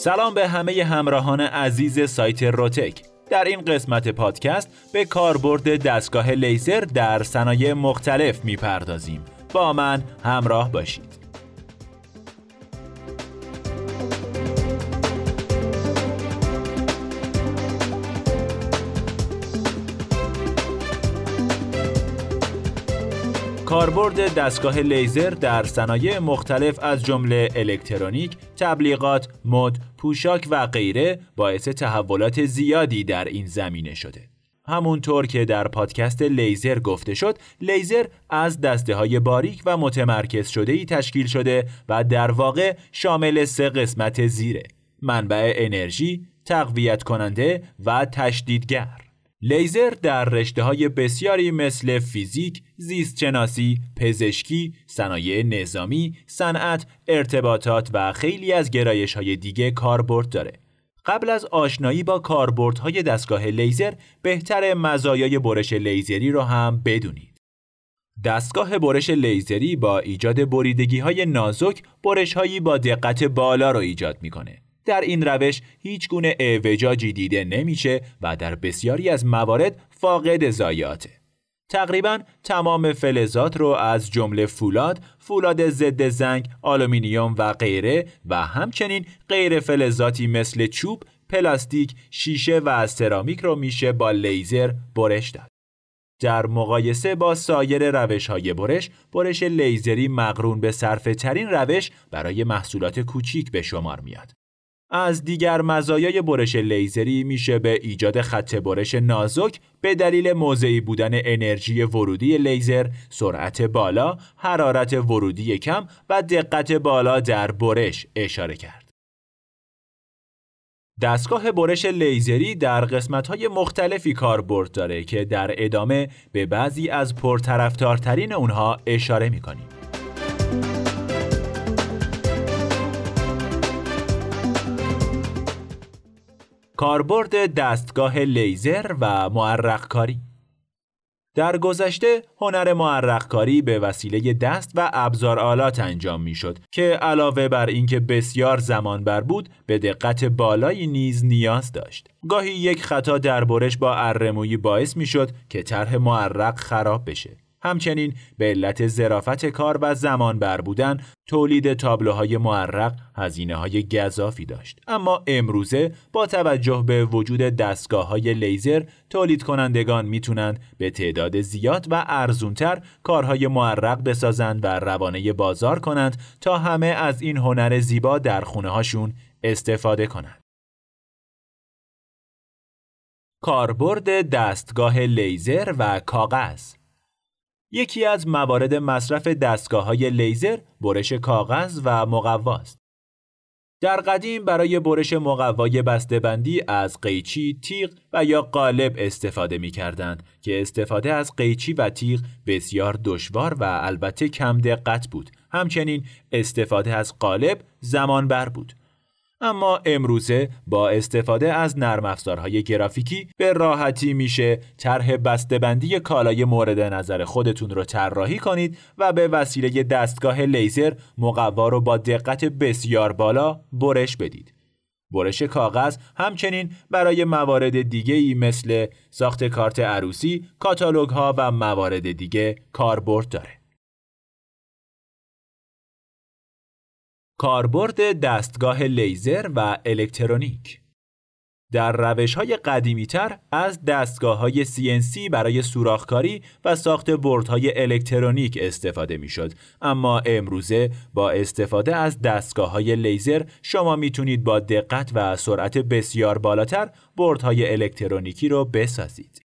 سلام به همه همراهان عزیز سایت روتک. در این قسمت پادکست به کاربرد دستگاه لیزر در صنایع مختلف می‌پردازیم. با من همراه باشید. کاربرد دستگاه لیزر در صنایع مختلف از جمله الکترونیک، تبلیغات، مد، پوشاک و غیره باعث تحولات زیادی در این زمینه شده. همونطور که در پادکست لیزر گفته شد، لیزر از دسته های باریک و متمرکز شده ای تشکیل شده و در واقع شامل سه قسمت زیره: منبع انرژی، تقویت کننده و تشدیدگر. لیزر در رشته های بسیاری مثل فیزیک، زیستشناسی، پزشکی، صنایع نظامی، صنعت، ارتباطات و خیلی از گرایش های دیگه کاربرد داره. قبل از آشنایی با کاربردهای دستگاه لیزر بهتر مزایای برش لیزری را هم بدونید. دستگاه برش لیزری با ایجاد بریدگی های نازک برش هایی با دقت بالا را ایجاد می‌کنه. در این روش هیچ گونه اعوجاجی دیده نمیشه و در بسیاری از موارد فاقد ضایعاته. تقریبا تمام فلزات رو از جمله فولاد، فولاد ضد زنگ، آلومینیوم و غیره و همچنین غیر فلزاتی مثل چوب، پلاستیک، شیشه و سرامیک رو میشه با لیزر برش داد. در مقایسه با سایر روش های برش، برش لیزری مقرون به صرفه ترین روش برای محصولات کوچیک به شمار میاد. از دیگر مزایای برش لیزری میشه به ایجاد خط برش نازک به دلیل موضعی بودن انرژی ورودی لیزر، سرعت بالا، حرارت ورودی کم و دقت بالا در برش اشاره کرد. دستگاه برش لیزری در قسمت‌های مختلفی کاربرد داره که در ادامه به بعضی از پرطرفدارترین اونها اشاره می‌کنیم. کاربرد دستگاه لیزر و معرق کاری در گذشته هنر معرق کاری به وسیله دست و ابزار آلات انجام می‌شد که علاوه بر اینکه بسیار زمان بر بود به دقت بالایی نیز نیاز داشت. گاهی یک خطا در برش با ارمویی باعث می‌شد که طرح معرق خراب بشه. همچنین به علت ظرافت کار و زمان بر بودن تولید تابلوهای معرق هزینه های گذافی داشت. اما امروزه با توجه به وجود دستگاه های لیزر تولید کنندگان می‌تونند به تعداد زیاد و ارزونتر کارهای معرق بسازند و روانه بازار کنند تا همه از این هنر زیبا در خونه هاشون استفاده کنند. کاربرد دستگاه لیزر و کاغذ یکی از موارد مصرف دستگاه های لیزر برش کاغذ و مقواست. در قدیم برای برش مقوای بندی از قیچی، تیغ و یا قالب استفاده می کردند که استفاده از قیچی و تیغ بسیار دشوار و البته کم دقت بود. همچنین استفاده از قالب زمان بر بود. اما امروزه با استفاده از نرم افزارهای گرافیکی به راحتی میشه طرح بسته‌بندی کالای مورد نظر خودتون رو طراحی کنید و به وسیله دستگاه لیزر مقوا رو با دقت بسیار بالا برش بدید. برش کاغذ همچنین برای موارد دیگه ای مثل ساخت کارت عروسی، کاتالوگ ها و موارد دیگه کاربرد داره. کاربرد دستگاه لیزر و الکترونیک در روش های قدیمی تر از دستگاه های CNC برای سوراخکاری و ساخت بردهای الکترونیک استفاده می شد. اما امروزه با استفاده از دستگاه های لیزر شما می‌تونید با دقت و سرعت بسیار بالاتر بردهای الکترونیکی رو بسازید.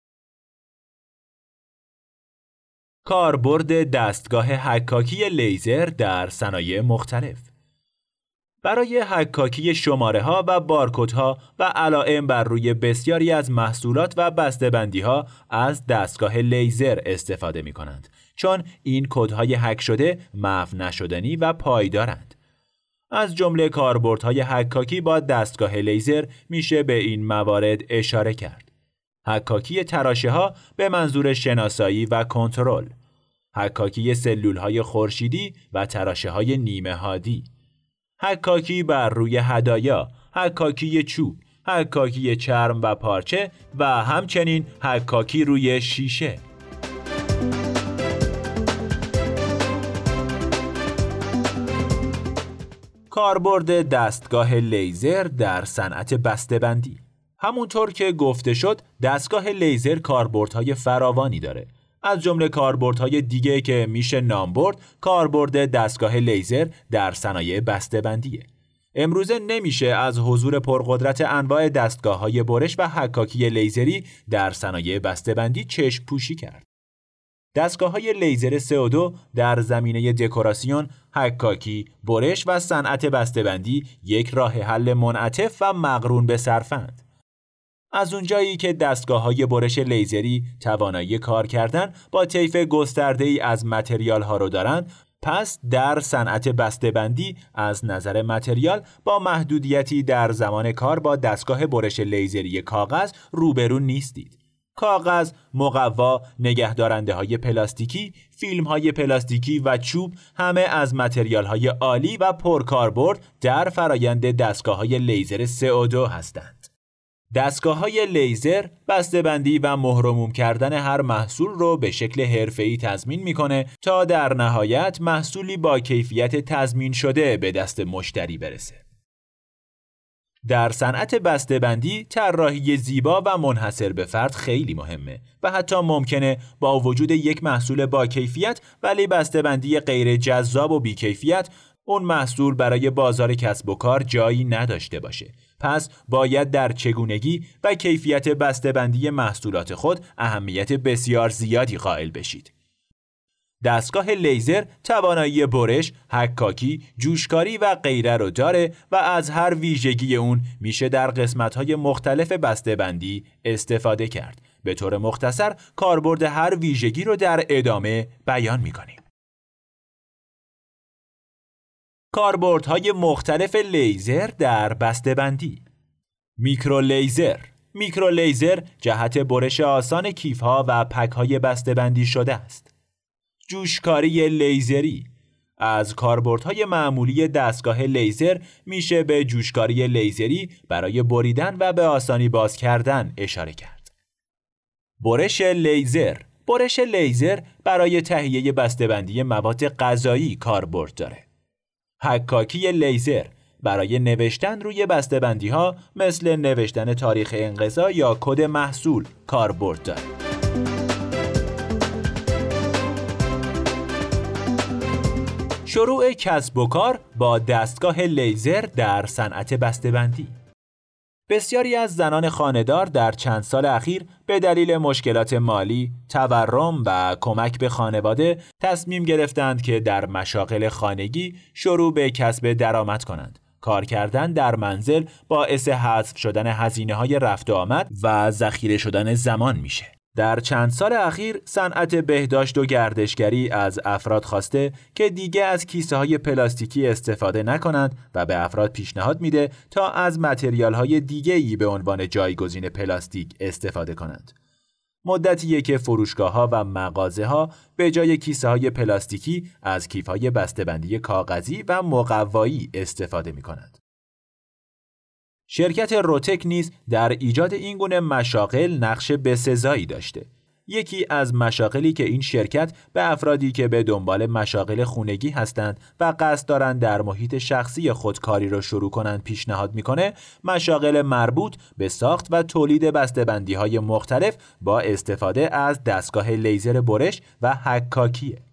کاربرد دستگاه حکاکی لیزر در صنایع مختلف برای حکاکی شماره ها و ها و علائم بر روی بسیاری از محصولات و بسته‌بندی ها از دستگاه لیزر استفاده می کنند چون این کدهای هک شده محو نشدنی و پایدارند. از جمله کاربردهای حکاکی با دستگاه لیزر میشه به این موارد اشاره کرد. حکاکی تراشه ها به منظور شناسایی و کنترل. حکاکی سلول های خورشیدی و تراشه های نیمه هادی. حکاکی بر روی هدایا حکاکی چوب، حکاکی چرم و پارچه و همچنین حکاکی روی شیشه. کاربرد دستگاه لیزر در صنعت بسته‌بندی همونطور که گفته شد دستگاه لیزر کاربردهای فراوانی داره از جمله کاربردهای دیگه که میشه نام برد کاربرد دستگاه لیزر در صنایع بسته‌بندیه امروزه نمیشه از حضور پرقدرت انواع دستگاه های برش و حکاکی لیزری در صنایع بسته‌بندی چشم پوشی کرد. دستگاه های لیزر CO2 در زمینه دکوراسیون، حکاکی، برش و صنعت بسته‌بندی یک راه حل منعطف و مقرون به صرفند. از اونجایی که دستگاه های برش لیزری توانایی کار کردن با طیف گسترده ای از متریال ها رو دارند پس در صنعت بسته‌بندی از نظر متریال با محدودیتی در زمان کار با دستگاه برش لیزری کاغذ روبرو نیستید. کاغذ، مقوا، نگهدارنده های پلاستیکی، فیلم های پلاستیکی و چوب همه از متریال های عالی و پرکاربرد در فرایند دستگاه های لیزر CO2 هستند. دستگاه های لیزر بسته‌بندی و مهرموم کردن هر محصول رو به شکل حرفه‌ای تضمین می‌کنه تا در نهایت محصولی با کیفیت تضمین شده به دست مشتری برسه. در صنعت بسته‌بندی طراحی زیبا و منحصر به فرد خیلی مهمه و حتی ممکنه با وجود یک محصول با کیفیت ولی بسته‌بندی غیر جذاب و بیکیفیت اون محصول برای بازار کسب و کار جایی نداشته باشه پس باید در چگونگی و کیفیت بسته‌بندی محصولات خود اهمیت بسیار زیادی قائل بشید. دستگاه لیزر توانایی برش، حکاکی، جوشکاری و غیره رو داره و از هر ویژگی اون میشه در قسمت‌های مختلف بسته‌بندی استفاده کرد. به طور مختصر کاربرد هر ویژگی رو در ادامه بیان می‌کنیم. کاربردهای مختلف لیزر در بسته‌بندی. میکرو لیزر میکرو لیزر جهت برش آسان کیفها و pack های بسته‌بندی شده است. جوشکاری لیزری. از کاربردهای معمولی دستگاه لیزر میشه به جوشکاری لیزری برای بریدن و به آسانی باز کردن اشاره کرد. برش لیزر. برش لیزر برای تهیه بسته‌بندی مواد غذایی کاربرد داره. حکاکی لیزر برای نوشتن روی بسته‌بندی ها مثل نوشتن تاریخ انقضا یا کد محصول کاربرد دارد. شروع کسب و کار با دستگاه لیزر در صنعت بسته‌بندی بسیاری از زنان خانهدار در چند سال اخیر به دلیل مشکلات مالی، تورم و کمک به خانواده تصمیم گرفتند که در مشاغل خانگی شروع به کسب درآمد کنند. کار کردن در منزل باعث حذف شدن هزینه های رفت و آمد و ذخیره شدن زمان میشه. در چند سال اخیر صنعت بهداشت و گردشگری از افراد خواسته که دیگه از کیسه های پلاستیکی استفاده نکنند و به افراد پیشنهاد میده تا از متریال های دیگه ای به عنوان جایگزین پلاستیک استفاده کنند. مدتیه که فروشگاه ها و مغازه ها به جای کیسه های پلاستیکی از کیف های بسته‌بندی کاغذی و مقوایی استفاده می کنند. شرکت روتک نیز در ایجاد این گونه مشاغل نقش بسزایی داشته. یکی از مشاغلی که این شرکت به افرادی که به دنبال مشاغل خونگی هستند و قصد دارند در محیط شخصی خود کاری را شروع کنند پیشنهاد می‌کنه مشاغل مربوط به ساخت و تولید بسته‌بندی های مختلف با استفاده از دستگاه لیزر برش و حکاکیه.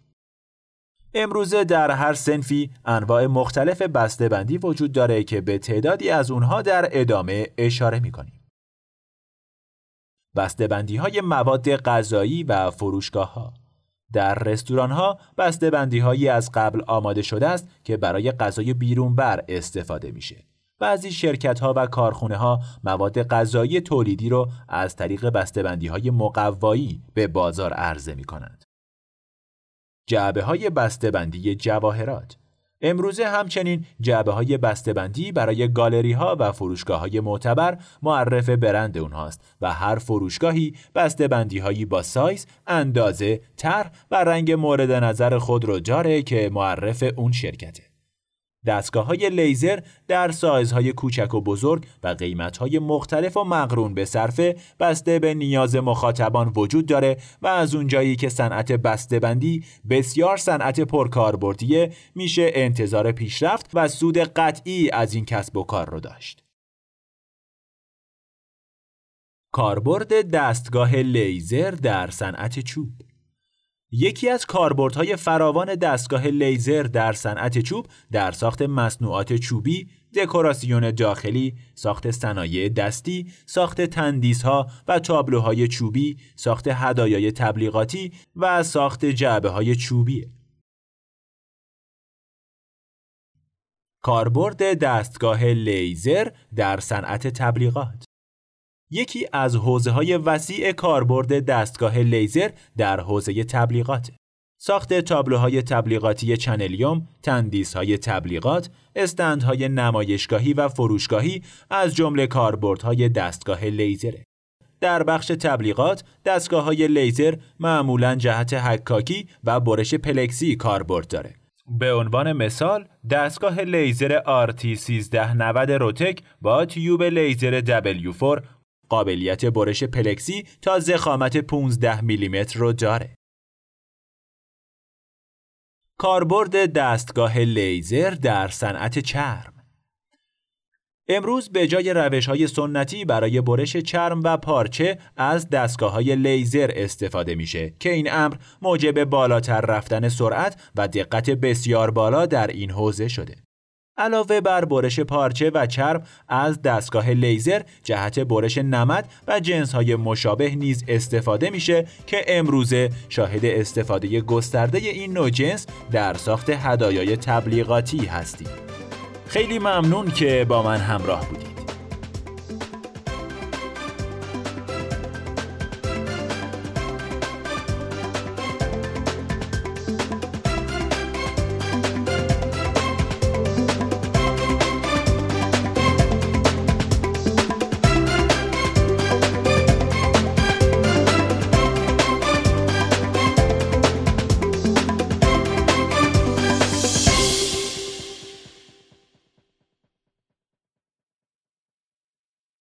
امروزه در هر سنفی انواع مختلف بسته‌بندی وجود داره که به تعدادی از اونها در ادامه اشاره می‌کنیم. بسته‌بندی های مواد غذایی و فروشگاه ها در رستوران ها بسته‌بندی هایی از قبل آماده شده است که برای غذای بیرون بر استفاده میشه. بعضی شرکت ها و کارخونه ها مواد غذایی تولیدی رو از طریق بسته‌بندی های مقوایی به بازار عرضه می کنند. جعبه های بسته‌بندی جواهرات امروزه همچنین جعبه های بسته‌بندی برای گالری ها و فروشگاه های معتبر معرف برند اونهاست و هر فروشگاهی بسته‌بندی هایی با سایز، اندازه، طرح و رنگ مورد نظر خود رو داره که معرف اون شرکته. دستگاه های لیزر در سایزهای کوچک و بزرگ و قیمتهای مختلف و مقرون به صرفه بسته به نیاز مخاطبان وجود داره و از اونجایی که صنعت بندی بسیار صنعت پرکاربردیه میشه انتظار پیشرفت و سود قطعی از این کسب و کار رو داشت. کاربرد دستگاه لیزر در صنعت چوب یکی از کاربردهای فراوان دستگاه لیزر در صنعت چوب در ساخت مصنوعات چوبی، دکوراسیون داخلی، ساخت صنایع دستی، ساخت تندیسها و تابلوهای چوبی، ساخت هدایای تبلیغاتی و ساخت جعبه های چوبیه. کاربرد دستگاه لیزر در صنعت تبلیغات یکی از حوزه های وسیع کاربرد دستگاه لیزر در حوزه تبلیغات ساخت تابلوهای تبلیغاتی چنلیوم، های تبلیغات، استندهای نمایشگاهی و فروشگاهی از جمله کاربردهای دستگاه لیزره. در بخش تبلیغات، دستگاه های لیزر معمولا جهت حکاکی و برش پلکسی کاربرد داره. به عنوان مثال، دستگاه لیزر RT1390 روتک با تیوب لیزر W4 قابلیت برش پلکسی تا زخامت 15 میلیمتر رو داره. کاربرد دستگاه لیزر در صنعت چرم امروز به جای روش های سنتی برای برش چرم و پارچه از دستگاه های لیزر استفاده میشه که این امر موجب بالاتر رفتن سرعت و دقت بسیار بالا در این حوزه شده. علاوه بر برش پارچه و چرم از دستگاه لیزر جهت برش نمد و جنس های مشابه نیز استفاده میشه که امروزه شاهد استفاده گسترده این نوع جنس در ساخت هدایای تبلیغاتی هستیم. خیلی ممنون که با من همراه بودید.